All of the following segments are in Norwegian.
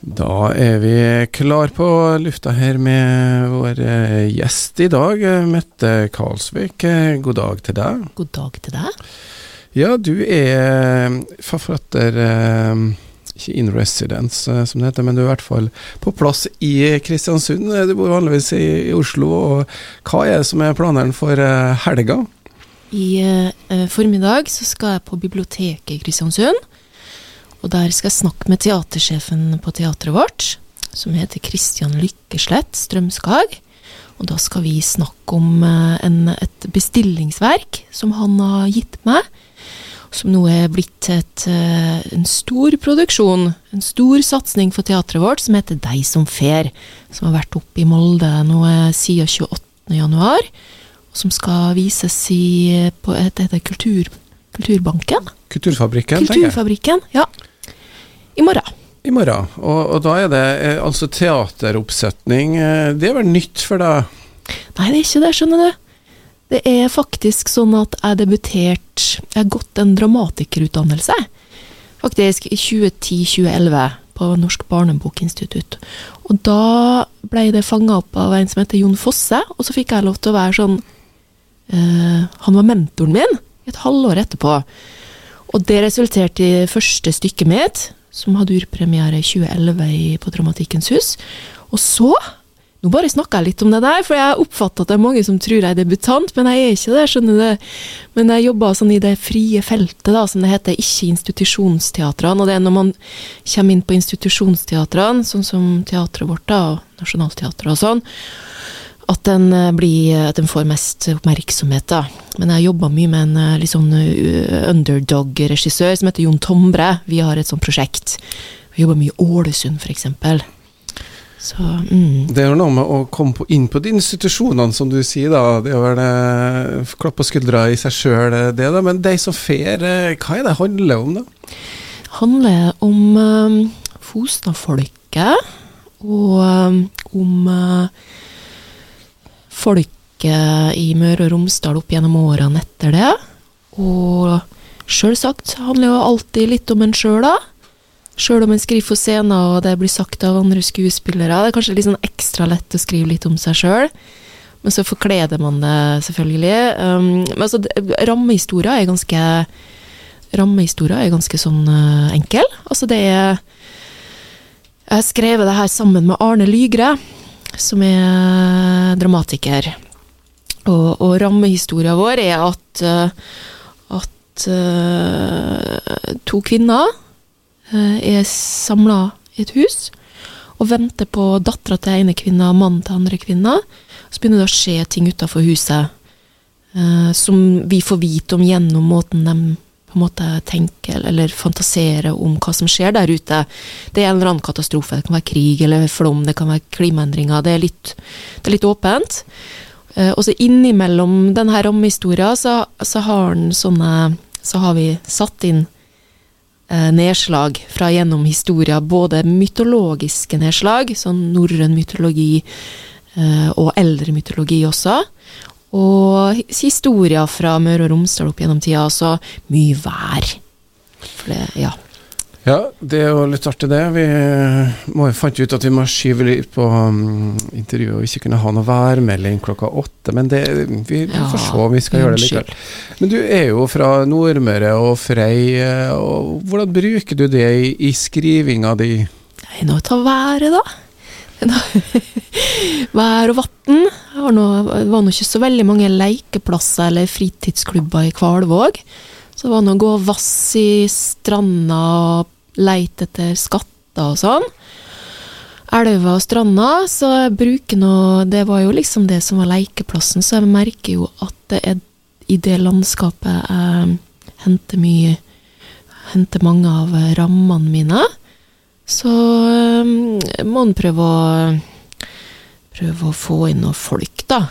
Da er vi klar på lufta her med vår eh, gjest i dag, eh, Mette Karlsvik. Eh, God dag til deg. God dag til deg. Ja, du er forfatter Ikke in residence, som det heter, men du er i hvert fall på plass i Kristiansund. Du bor vanligvis i Oslo. og Hva er det som er planene for helga? I formiddag så skal jeg på biblioteket i Kristiansund. Og der skal jeg snakke med teatersjefen på teatret vårt, som heter Kristian Lykkeslett Strømskag. Og da skal vi snakke om eh, en, et bestillingsverk som han har gitt meg. Som nå er blitt et, eh, en stor produksjon, en stor satsing for teatret vårt, som heter Deg som fer. Som har vært oppe i Molde nå siden 28. januar. Og som skal vises i, på et, et, kultur, Kulturbanken. Kulturfabrikken, Kulturfabrikken, ja. I morgen. I morgen. Og, og da er det eh, altså teateroppsetning. Eh, det er vel nytt for deg? Nei, det er ikke det, skjønner du. Det er faktisk sånn at jeg debuterte Jeg har gått en dramatikerutdannelse, faktisk, i 2010-2011 på Norsk barnebokinstitutt. Og da ble det fanga opp av en som heter Jon Fosse, og så fikk jeg lov til å være sånn øh, Han var mentoren min et halvår etterpå. Og det resulterte i første stykket mitt, som hadde urpremiere i 2011 på Dramatikkens hus. Og så Nå bare snakker jeg litt om det der, for jeg oppfatter at det er mange som tror jeg er debutant, men jeg er ikke det, skjønner du. Men jeg jobber sånn i det frie feltet, da, som det heter, ikke institusjonsteatrene. Og det er når man kommer inn på institusjonsteatrene, sånn som teatret vårt, da, og Nationaltheatret og sånn, at den, eh, blir, at den får mest oppmerksomhet, da. Men jeg jobba mye med en eh, litt sånn eh, underdog-regissør som heter Jon Tombre. Vi har et sånt prosjekt. Vi jobber mye i Ålesund, f.eks. Så, mm. Det er noe med å komme på, inn på de institusjonene, som du sier, da. Det vel eh, klapp på skuldra i seg sjøl, det, da. Men de som fer, hva er det handler om, da? Det handler om um, Fosna-folket, og um, om uh, folket i Møre og Romsdal opp gjennom årene etter det. Og sjølsagt handler jo alltid litt om en sjøl, da. Sjøl om en skriver for scenen og det blir sagt av andre skuespillere. Det er kanskje litt sånn ekstra lett å skrive litt om seg sjøl. Men så forkleder man det, selvfølgelig. Um, men altså, rammehistoria er ganske Rammehistoria er ganske sånn uh, enkel. Altså, det er Jeg har skrevet det her sammen med Arne Lygre som er dramatiker. Og, og rammehistoria vår er at, eh, at uh, to kvinner uh, er samla i et hus og venter på dattera til ene kvinna og mannen til andre kvinna. Så begynner det å skje ting utafor huset uh, som vi får vite om gjennom måten de på en måte tenke eller fantasere om hva som skjer der ute. Det er en eller annen katastrofe. Det kan være krig eller flom, det kan være klimaendringer. Det er litt, det er litt åpent. Uh, og så innimellom denne rammehistoria så, så, har sånne, så har vi satt inn uh, nedslag fra gjennom historia, både mytologiske nedslag, sånn norrøn mytologi, uh, og eldre mytologi også. Og historier fra Møre og Romsdal opp gjennom tida, altså mye vær. For det, ja. Ja, det er jo litt artig, det. Vi må, fant ut at vi må skyve litt på um, intervjuet og ikke kunne ha noe værmelding klokka åtte. Men det, vi ja, får se om vi skal gjøre det likevel. Men du er jo fra Nordmøre og Frei. Og hvordan bruker du det i, i skrivinga di? Nei, nå ta været, da. Vær og vann. Det var nå ikke så veldig mange lekeplasser eller fritidsklubber i Kvalvåg. Så det var nå å gå vass i stranda og leite etter skatter og sånn. Elva og stranda, så jeg bruker nå Det var jo liksom det som var lekeplassen, så jeg merker jo at det er i det landskapet jeg henter mye Henter mange av rammene mine. Så um, må en prøve å prøve å få inn noen folk, da.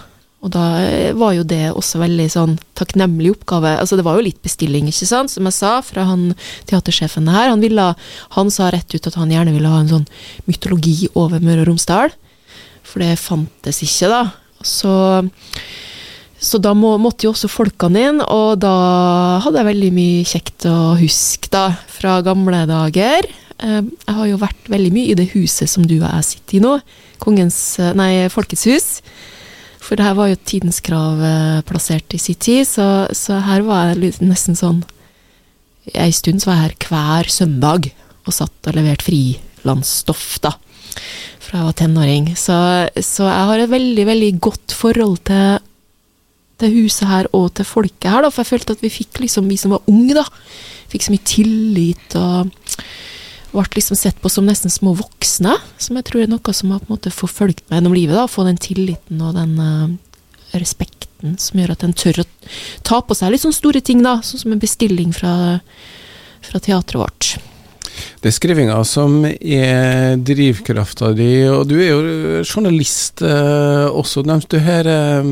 Og da eh, var jo det også veldig sånn takknemlig oppgave. Altså det var jo litt bestilling, ikke sant, som jeg sa, fra han teatersjefen her. Han, ville, han sa rett ut at han gjerne ville ha en sånn mytologi over Møre og Romsdal. For det fantes ikke, da. Så, så da må, måtte jo også folkene inn, og da hadde jeg veldig mye kjekt å huske, da, fra gamle dager. Eh, jeg har jo vært veldig mye i det huset som du og jeg sitter i nå. Kongens, eh, nei, Folkets hus. For det her var jo tidens krav eh, plassert i sin tid, så, så her var jeg nesten sånn Ei stund så var jeg her hver søndag og satt og leverte frilansstoff, da. Fra jeg var tenåring. Så, så jeg har et veldig, veldig godt forhold til til huset her og til folket her, da, for jeg følte at vi fikk liksom, vi som var unge, da, fikk så mye tillit og ble liksom sett på som nesten små voksne, som jeg tror er noe som har på en måte forfulgt meg gjennom livet. da, Få den tilliten og den uh, respekten som gjør at en tør å ta på seg litt sånne store ting, da, sånn som en bestilling fra, fra teatret vårt. Det er skrivinga som er drivkrafta di, og du er jo journalist eh, også, du her. Eh,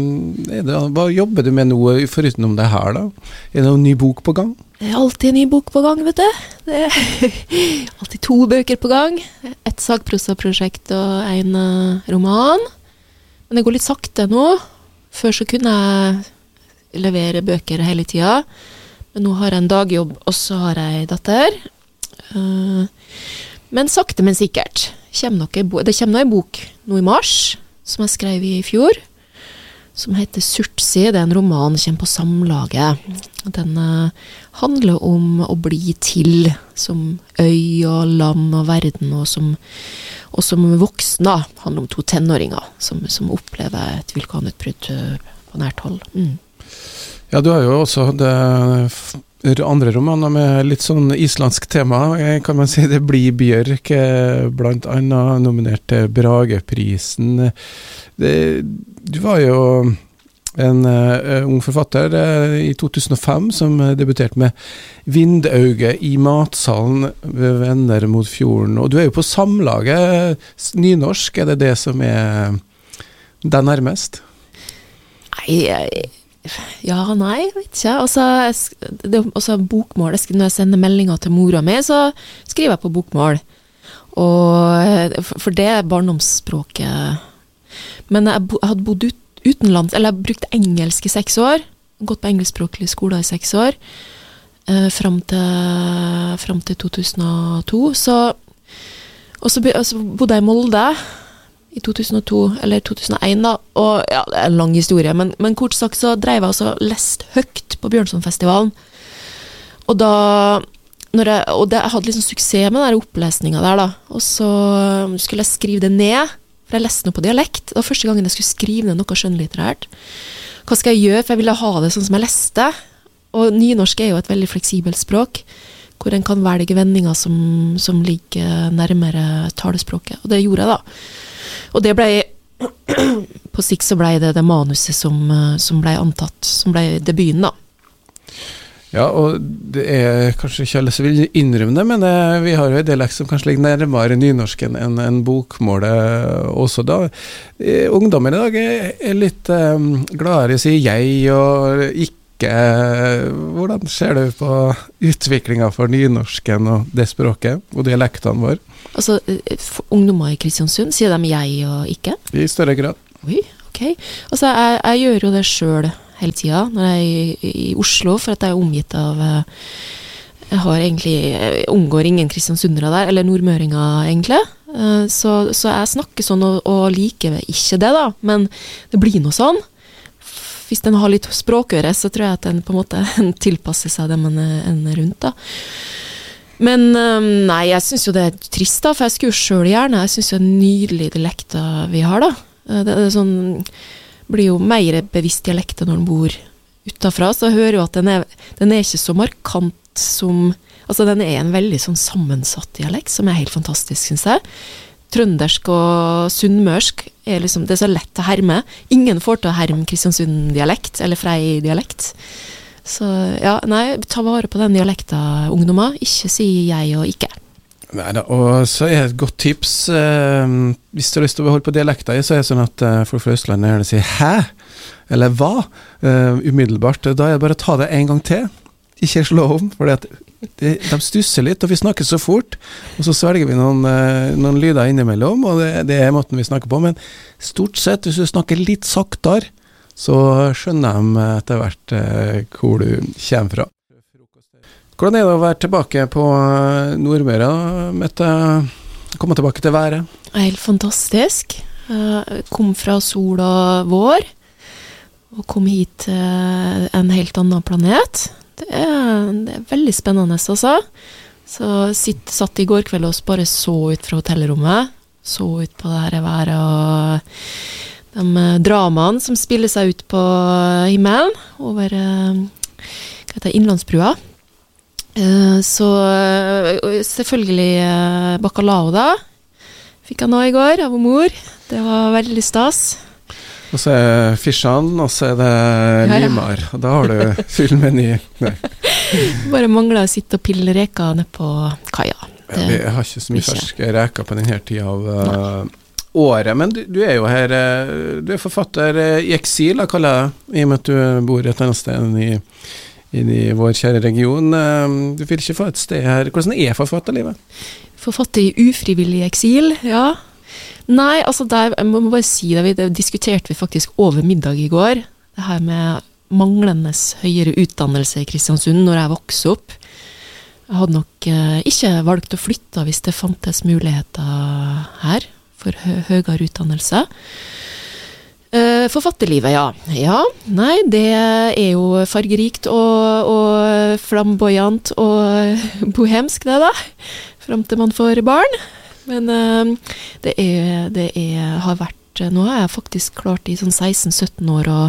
det, hva jobber du med nå, foruten om det her, da? Er det noen ny bok på gang? Det er alltid en ny bok på gang, vet du. Det er alltid to bøker på gang. Et sakprosaprosjekt og en uh, roman. Men det går litt sakte nå. Før så kunne jeg levere bøker hele tida. Men nå har jeg en dagjobb, og så har jeg ei datter. Uh, men sakte, men sikkert. Det kommer ei bok nå i mars, som jeg skrev i fjor, som heter Surtsi. Det er en roman som kommer på Samlaget. Den uh, handler om å bli til som øy og land og verden, og som, og som voksen, da. Handler om to tenåringer som, som opplever et vulkanutbrudd på nært hold. Mm. Ja, du har jo også det andre romaner med litt sånn islandsk tema, eh, kan man si. Det blir Bjørk, eh, blant annet nominert til Brageprisen. Det, du var jo en uh, ung forfatter uh, i 2005 som debuterte med 'Vindauge' i matsalen ved Venner mot fjorden. Og du er jo på Samlaget nynorsk, er det det som er deg nærmest? Nei, jeg ja, nei, vet ikke. Altså, det, altså bokmål Når jeg sender meldinger til mora mi, så skriver jeg på bokmål. Og, for det er barndomsspråket. Men jeg, jeg hadde bodd ut, utenlands, eller jeg brukte engelsk i seks år. Gått på engelskspråklige skoler i seks år. Eh, fram, til, fram til 2002. Så, og så bodde jeg i Molde i 2002, eller 2001, da. Og ja, det er en lang historie, men, men kort sagt så dreiv jeg altså lest høyt på Bjørnsonfestivalen. Og da jeg, og det, jeg hadde liksom suksess med den opplesninga der, da. Og så skulle jeg skrive det ned, for jeg leste noe på dialekt. Det var første gangen jeg skulle skrive ned noe skjønnlitterært. Hva skal jeg gjøre, for jeg ville ha det sånn som jeg leste. Og nynorsk er jo et veldig fleksibelt språk, hvor en kan velge vendinger som, som ligger nærmere talespråket. Og det gjorde jeg, da. Og det blei På sikt så blei det det manuset som, eh, som blei antatt, som blei debuten, da. Ja, og det er kanskje ikke alle som vil innrømme det, men vi har jo en dialekt som kanskje ligger nærmere nynorsken enn en bokmålet også da. Eh, ungdommen i dag er litt um, gladere i å si jeg og ikke. Hvordan ser du på utviklinga for nynorsken og det språket, og dialektene våre? Altså, eh, ungdommer i Kristiansund, sier de jeg og ikke? I større grad. Oi, ok. Altså, jeg, jeg gjør jo det sjøl hele tida når jeg er i, i, Oslo, for at jeg er omgitt av eh, Jeg har egentlig jeg omgår ingen kristiansundere der, eller nordmøringer, egentlig. Eh, så, så, jeg snakker sånn og, og liker ikke det, da. Men det blir nå sånn. Hvis den har litt språkøre, så tror jeg at den på en måte tilpasser seg dem en er rundt, da. Men um, nei, jeg syns jo det er trist, da, for jeg skulle jo sjøl gjerne. Jeg syns det er nydelig dialekter vi har, da. Eh, det, det sånn, blir jo mer bevisst dialekter når en bor utafra, så jeg hører jo at den er, den er ikke så markant som Altså, den er en veldig sånn sammensatt dialekt, som er helt fantastisk, syns jeg. Trøndersk og sunnmørsk er liksom Det er så lett å herme. Ingen får til å herme Kristiansund-dialekt, eller Frei-dialekt. Så ja, nei, ta vare på den dialekta, ungdommer. Ikke si jeg og ikke. Nei da, og så er et godt tips eh, Hvis du har lyst til å holde på dialekta, så er det sånn at eh, folk fra Østlandet gjerne sier 'hæ?' eller 'hva?' eh, umiddelbart. Da er det bare å ta det en gang til. Ikke slå om, for de stusser litt, og vi snakker så fort. Og så svelger vi noen, eh, noen lyder innimellom, og det, det, er måten vi snakker på. Men stort sett, hvis du snakker litt saktere, så skjønner de etter hvert eh, hvor du kommer fra. Hvordan er det å være tilbake på eh, Nordmøre, Mette? Komme tilbake til været? Helt fantastisk. Jeg kom fra sol og vår, og kom hit til en helt annen planet. Det er, det er veldig spennende, altså. Så sitt, satt i går kveld og bare så ut fra hotellrommet. Så ut på det her været og de eh, dramaene som spiller seg ut på himmelen over eh, hva heter det, Innlandsbrua. Eh, så selvfølgelig bacalao, da. Fikk jeg nå i går av mor. Det var veldig stas. Og så er Fishan, og så er det ja, Limar. Og da har du full meny. Bare mangler å sitte og pille reker nede på kaia. Ja, vi har ikke så mye ferske reker på denne tida av året. Men du, du, er jo her uh, Du er forfatter uh, i eksil, jeg kaller det, i og med at du bor et annet sted enn i, i vår kjære region. du vil ikke få et sted her Hvordan er forfatterlivet? Forfatter i ufrivillig eksil, ja. Nei, altså der, jeg må bare si det, det diskuterte vi faktisk over middag i går. Det her med manglende høyere utdannelse i Kristiansund når jeg vokste opp. Jeg hadde nok eh, ikke valgt å flytte hvis det fantes muligheter her for høyere utdannelse. Eh, forfatterlivet, ja. Ja, nei, det er jo fargerikt og, og flamboyant og bohemsk, det, da. Fram til man får barn. Men uh, det, er, det er, har vært Nå har jeg faktisk klart i sånn 16-17 år å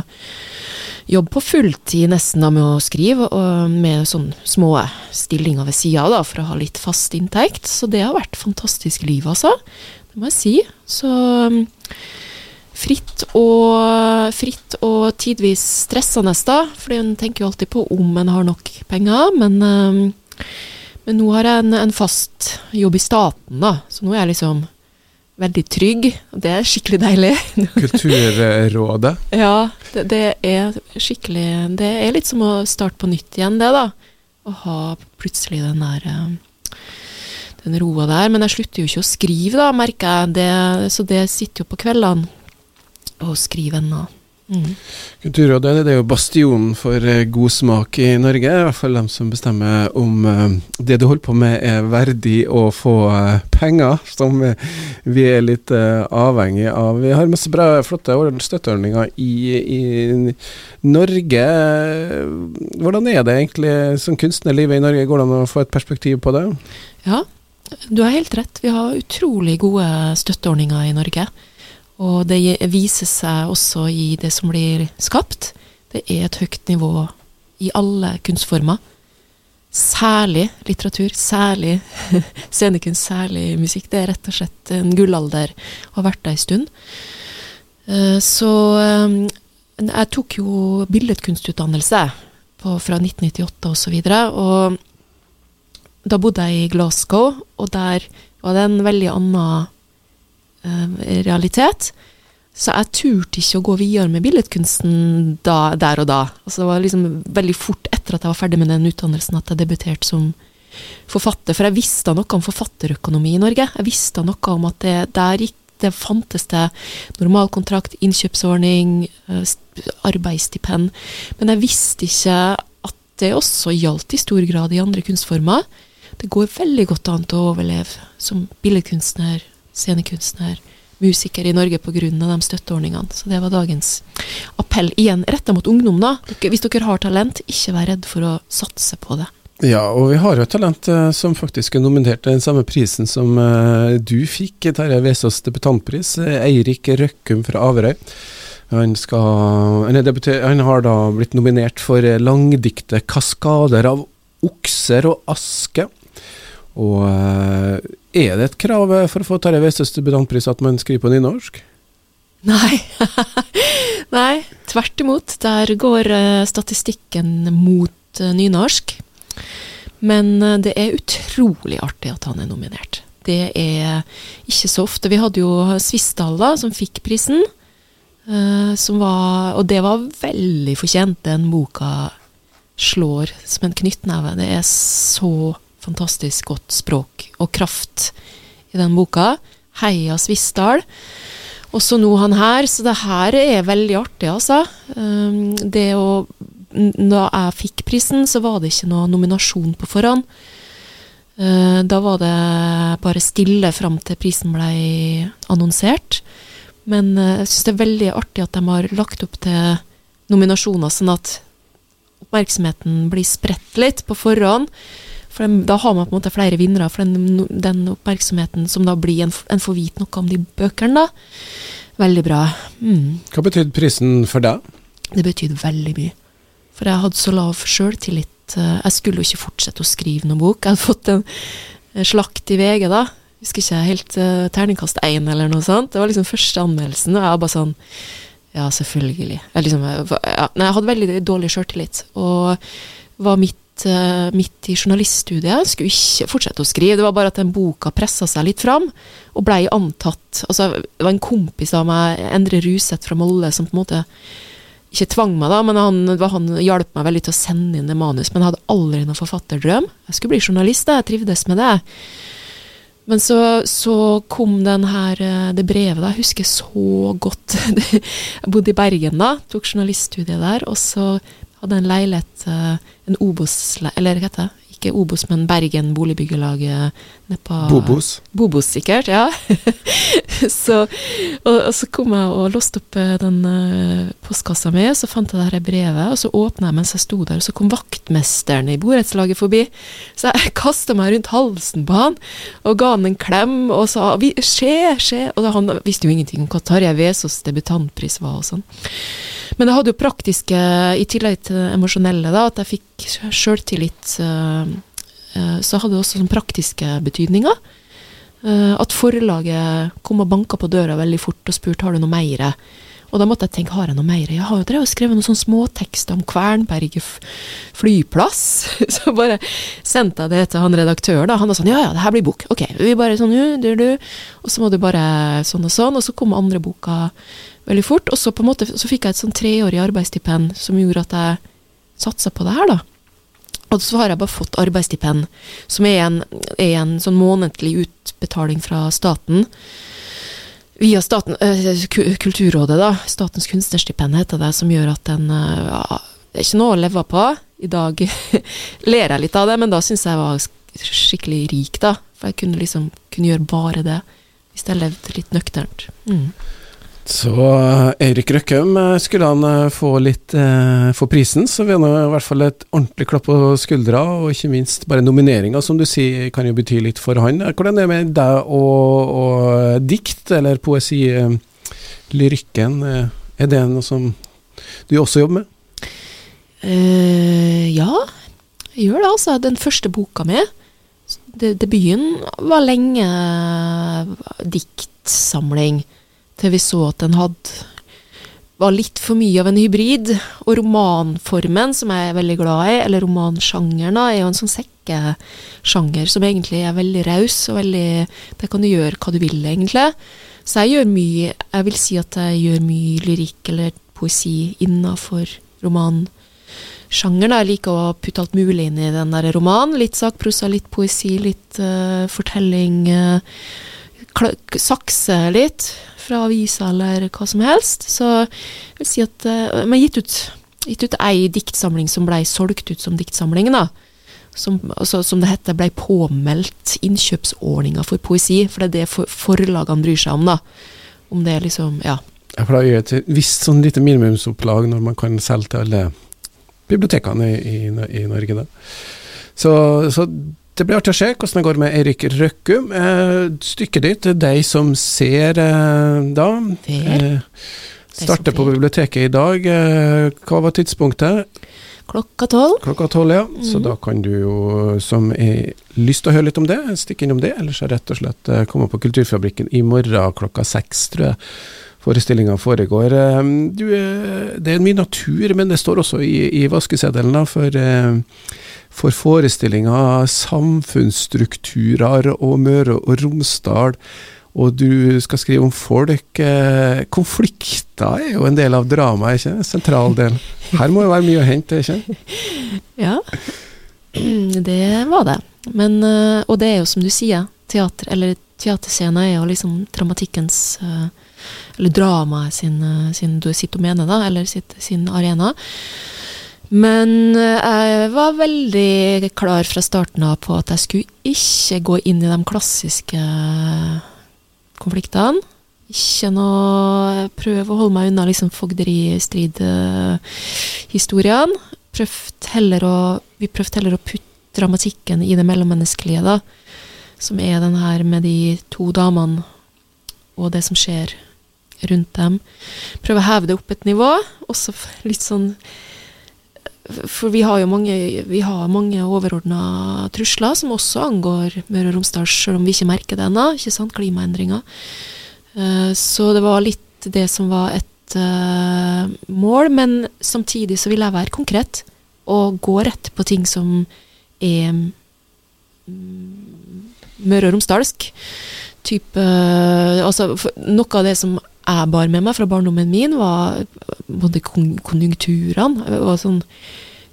jobbe på fulltid nesten da med å skrive, og med sånn små stillinger ved sida da, for å ha litt fast inntekt. Så det har vært fantastisk liv, altså. Det må jeg si. Så um, fritt og, fritt og tidvis stressende, da. For en tenker jo alltid på om en har nok penger, men um, men nå har jeg en, en, fast jobb i staten, da, så nå er jeg liksom veldig trygg. Og det er skikkelig deilig. Kulturrådet? ja, det, det, er skikkelig Det er litt som å starte på nytt igjen, det, da. Å ha plutselig den der eh, den roa der. Men jeg slutter jo ikke å skrive, da, merker jeg. Det, så det sitter jo på kveldene og skriver ennå. Mm. Kulturrådet det er jo bastionen for eh, god smak i Norge. I hvert fall dem som bestemmer om uh, det du holder på med er verdig å få uh, penger, som vi er litt avhengig av. Vi har masse bra, flotte støtteordninger i, i, Norge. Hvordan er det egentlig som kunstnerlivet i Norge? Går det an å få et perspektiv på det? Ja, du har helt rett. Vi har utrolig gode støtteordninger i Norge. Og det viser seg også i det som blir skapt. Det er et høyt nivå i alle kunstformer. Særlig litteratur, særlig scenekunst, særlig musikk. Det er rett og slett en gullalder og har vært det en stund. Eh, så eh, jeg tok jo billedkunstutdannelse fra 1998 og så videre. Og da bodde jeg i Glasgow, og der var det en veldig annen Eh, realitet. Så jeg turte ikke å gå videre med billedkunsten da, der og da. Altså det var liksom veldig fort etter at jeg var ferdig med den utdannelsen at jeg debuterte som forfatter. For jeg visste noe om forfatterøkonomi i Norge. Jeg visste noe om at det, der gikk, det fantes det normalkontrakt, innkjøpsordning, eh, arbeidsstipend. Men jeg visste ikke at det også gjaldt i stor grad i andre kunstformer. Det går veldig godt an å overleve som billedkunstner, scenekunstner, musiker i Norge pga. de støtteordningene. Så det var dagens appell. Igjen retta mot ungdom, da. Hvis dere har talent, ikke vær redd for å satse på det. Ja, og vi har jo et talent eh, som faktisk er nominert til den samme prisen som eh, du fikk, Terje Vesaas debutantpris. Uh, Eirik Røkkum fra Averøy. Han, skal, han, han, har da blitt nominert for langdiktet 'Kaskader av okser og aske'. Og er det et krav for å få Terje Westøs debutantpris at man skriver på nynorsk? Nei. Nei, tvert imot. Der går uh, statistikken mot nynorsk. Men det er utrolig artig at han er nominert. Det er ikke så ofte. Vi hadde jo Svissdal, da, som fikk prisen. som var Og det var veldig fortjent. Den boka slår som en knyttneve. Det er så fantastisk godt språk og kraft i den boka. Heia Svissdal. Også nå han her, så det her er veldig artig, altså. Um, det å da jeg fikk prisen, så var det ikke noe nominasjon på forhånd. Eh, da var det bare stille fram til prisen ble annonsert. Men eh, jeg syns det er veldig artig at de har lagt opp til nominasjoner, sånn at oppmerksomheten blir spredt litt på forhånd. For de, da har man på en måte flere vinnere, for den, den oppmerksomheten som da blir en, en får vite noe om de bøkene, da. Veldig bra. Mm. Hva betydde prisen for deg? Det betydde veldig mye. For jeg hadde så lav sjøltillit Eh, jeg skulle jo ikke fortsette å skrive noen bok. Jeg hadde fått en slakt i VG, da. Husker ikke helt uh, terningkast én eller noe sånt. Det var liksom første anmeldelsen, og jeg var bare sånn Ja, selvfølgelig. Jeg, liksom, ja, nei, jeg hadde veldig dårlig sjøltillit. Og var midt, uh, midt i journaliststudiet. Skulle ikke fortsette å skrive. Det var bare at den boka pressa seg litt fram, og blei antatt Altså, det var en kompis av meg, Endre Ruseth fra Molde, som på en måte ikke tvang meg, da, men han, han hjalp meg veldig til å sende inn det manus. Men jeg hadde aldri noen forfatterdrøm. Jeg skulle bli journalist, jeg trivdes med det. Men så, så kom her, eh, det brevet, da. Jeg husker så godt. Jeg bodde i Bergen da, tok journaliststudiet der. Og så hadde en leilighet, eh, en Obos, eller hva heter det? Ikke Obos, men Bergen boligbyggelag Bobos? Bobos, sikkert, ja. så, og, og, så kom jeg og låste opp eh, den uh, postkassa mi, og så fant jeg det her brevet, og så åpna jeg mens jeg sto der, og så kom vaktmesteren i borettslaget forbi. Så jeg kasta meg rundt halsen på han og ga han en klem og sa 'skje, skje', og han visste jo ingenting om hva Tarjei Vesaas debutantpris var og sånn. Men det hadde jo praktiske, i tillegg til det emosjonelle, da, at jeg fikk sjøltillit, uh, så hadde det også sånn praktiske betydninger. Uh, at forlaget kom og banka på døra veldig fort og spurte har du noe mer. Og da måtte jeg tenke har jeg noe mer? Jeg har jo drevet skrevet noen sånne småtekster om Kvernberget flyplass. Så bare sendte jeg det til han redaktøren. da, Han var sånn ja ja, det her blir bok. Ok, vi bare sånn, du, du. Og så må du bare sånn og sånn. Og så kom andre boka veldig fort. Og så på en måte, så fikk jeg et sånn treårig arbeidsstipend som gjorde at jeg satsa på det her, da. Og så har jeg bare fått arbeidsstipend, som er en, er en sånn månedlig utbetaling fra staten. Via staten, øh, Kulturrådet, da. Statens kunstnerstipend heter det, som gjør at øh, ja, Det er ikke noe å leve på. I dag ler jeg litt av det, men da syns jeg var skikkelig rik, da. For jeg kunne liksom kunne gjøre bare det, hvis jeg levde litt nøkternt. Mm. Så eh, Eirik Røkkum, eh, skulle han eh, få litt eh, for prisen, så vil han i hvert fall et ordentlig klapp på skuldra, og ikke minst bare nomineringa, som du sier kan jo bety litt for han. Hvordan er det med deg og, og dikt, eller poesi, lyrikken? Er det noe som du også jobber med? Uh, ja, jeg gjør det altså. Den første boka mi, debuten, var lenge diktsamling til vi så at den hadde var litt for mye av en hybrid. Og romanformen, som jeg er veldig glad i, eller romansjangeren, er jo en sånn sekkesjanger som egentlig er veldig raus, og veldig Der kan du gjøre hva du vil, egentlig. Så jeg gjør mye Jeg vil si at jeg gjør mye lyrikk eller poesi innafor romansjangeren. Jeg liker å putte alt mulig inn i den der romanen. Litt sakprosa, litt poesi, litt uh, fortelling. Uh, sakse litt fra avisa eller hva som helst. Så jeg vil si at uh, har gitt ut, gitt ut ei diktsamling som blei solgt ut som diktsamling, da. Som, altså, som det heter, blei påmeldt innkjøpsordninga for poesi. For det er det for, forlagene bryr seg om, da. Om det er liksom Ja. Ja, for da er et visst sånn lite minimumsopplag når man kan selge til alle bibliotekene i, i, i Norge, da. Så, så det blir artig å se hvordan det går med Eirik Røkkum. Eh, stykket ditt, deg som ser eh, da eh, Starter på biblioteket i dag. Hva var tidspunktet? Klokka tolv. Klokka tolv, ja. Mm. Så da kan du jo, som har lyst til å høre litt om det, stikke innom det. Eller så rett og slett komme på Kulturfabrikken i morgen klokka seks, tror jeg forestillinga foregår. Eh, du, det er mye natur, men det står også i, i vaskeseddelen, for for forestillinga 'Samfunnsstrukturer og Møre og Romsdal'. Og du skal skrive om folk. Eh, konflikter er jo en del av dramaet, ikke en sentral del. Her må jo være mye å hente, ikke Ja, det var det. Men, eh, og det er jo som du sier, teater, eller teaterscena er jo liksom dramatikkens eh, Eller dramaet sin, sin, sitt domene, da, eller sitt, sin arena. Men jeg var veldig klar fra starten av på at jeg skulle ikke gå inn i de klassiske konfliktene. Ikke noe Prøve å holde meg unna liksom fogderistrid-historiene. Vi prøvde heller å putte dramatikken i det mellommenneskelige, da. Som er den her med de to damene og det som skjer rundt dem. Prøve å heve det opp et nivå. Også litt sånn For vi har jo mange, vi overordna trusler som også angår Møre og Romsdal, selv om vi ikke merker det ennå. Ikke sant? Klimaendringer. Uh, så det var litt det som var et uh, mål, men samtidig så vil jeg være konkret og gå rett på ting som er mm, Møre og romsdalsk. Type Altså, noe av det som jeg bar med meg fra barndommen min, var både konjunkturene. Var sånn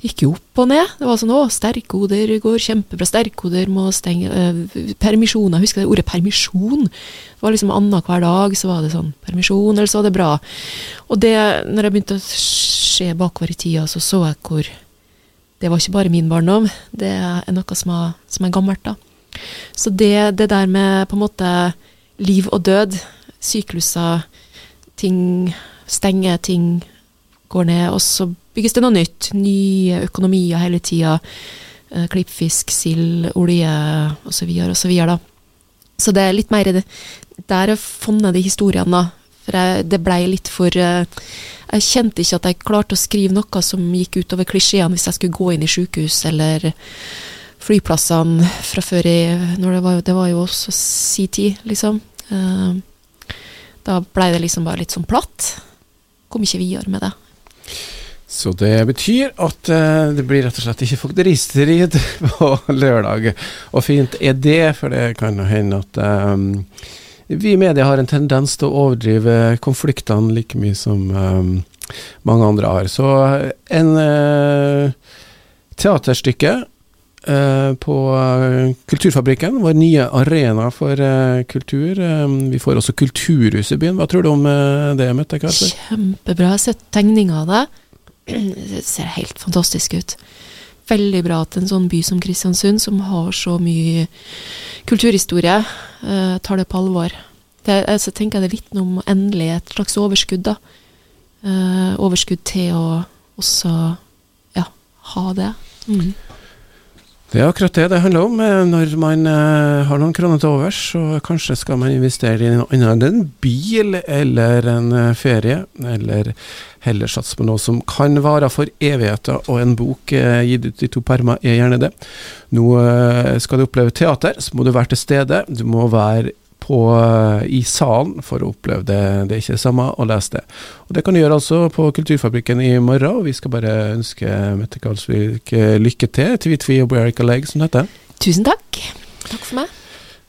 Gikk jo opp og ned. Det var sånn 'Å, sterkhoder går kjempebra. Sterkhoder må stenge uh, Permisjoner. Jeg husker det ordet permisjon. Det var liksom annenhver dag så var det sånn permisjon, eller så var det bra. Og det, når jeg begynte å se bakover i tida, så så jeg hvor det var ikke bare min barndom. Det er noe som er, som er gammelt, da. Så det, det, der med på en måte liv og død, sykluser, ting stenger, ting går ned, og så bygges det noe nytt. Nye økonomier hele tida. Eh, klippfisk, sild, olje osv. osv. Så, så det er litt mer det, Der er funnet de historiene, da. For jeg, det blei litt for uh, jeg kjente ikke at jeg klarte å skrive noe som gikk utover klisjeene hvis jeg skulle gå inn i sykehus eller flyplassene fra før i det var, det, var, jo også si tid, liksom. Uh, da blei det liksom bare litt sånn platt. Kom ikke videre med det. Så det betyr at uh, det blir rett og slett ikke fogderistrid på lørdag. Og fint er det, for det kan hende at um, vi i media har en tendens til å overdrive konfliktene like mye som um, mange andre har. Så en uh, teaterstykke på uh, Kulturfabrikken, vår nye arena for kultur. Um, vi får også kulturhus i byen. Hva tror du om det, Mette Karpe? Kjempebra. Jeg har sett tegninger av det. Det ser helt fantastisk ut veldig bra at en sånn by som Kristiansund, som har så mye kulturhistorie, tar det på alvor. Det, altså, tenker jeg det vitner om endelig et slags overskudd. da. Overskudd til å også ja, ha det. Mm. Det er akkurat det det handler om. Eh, når man uh, har noen kroner til overs, så kanskje skal man investere i noe annet enn en bil eller en uh, ferie, eller heller satse på noe som kan vare for evigheter, og en bok gitt ut i to permer er gjerne det. Nå skal du oppleve teater, så må du være til stede. Du må være på, i salen for å oppleve det. Det er ikke det samme å lese det. Og Det kan du gjøre altså på Kulturfabrikken i morgen. og Vi skal bare ønske Mette Karlsvik lykke til. Tvitvi og a Leg, som det heter. Tusen takk. Takk for meg.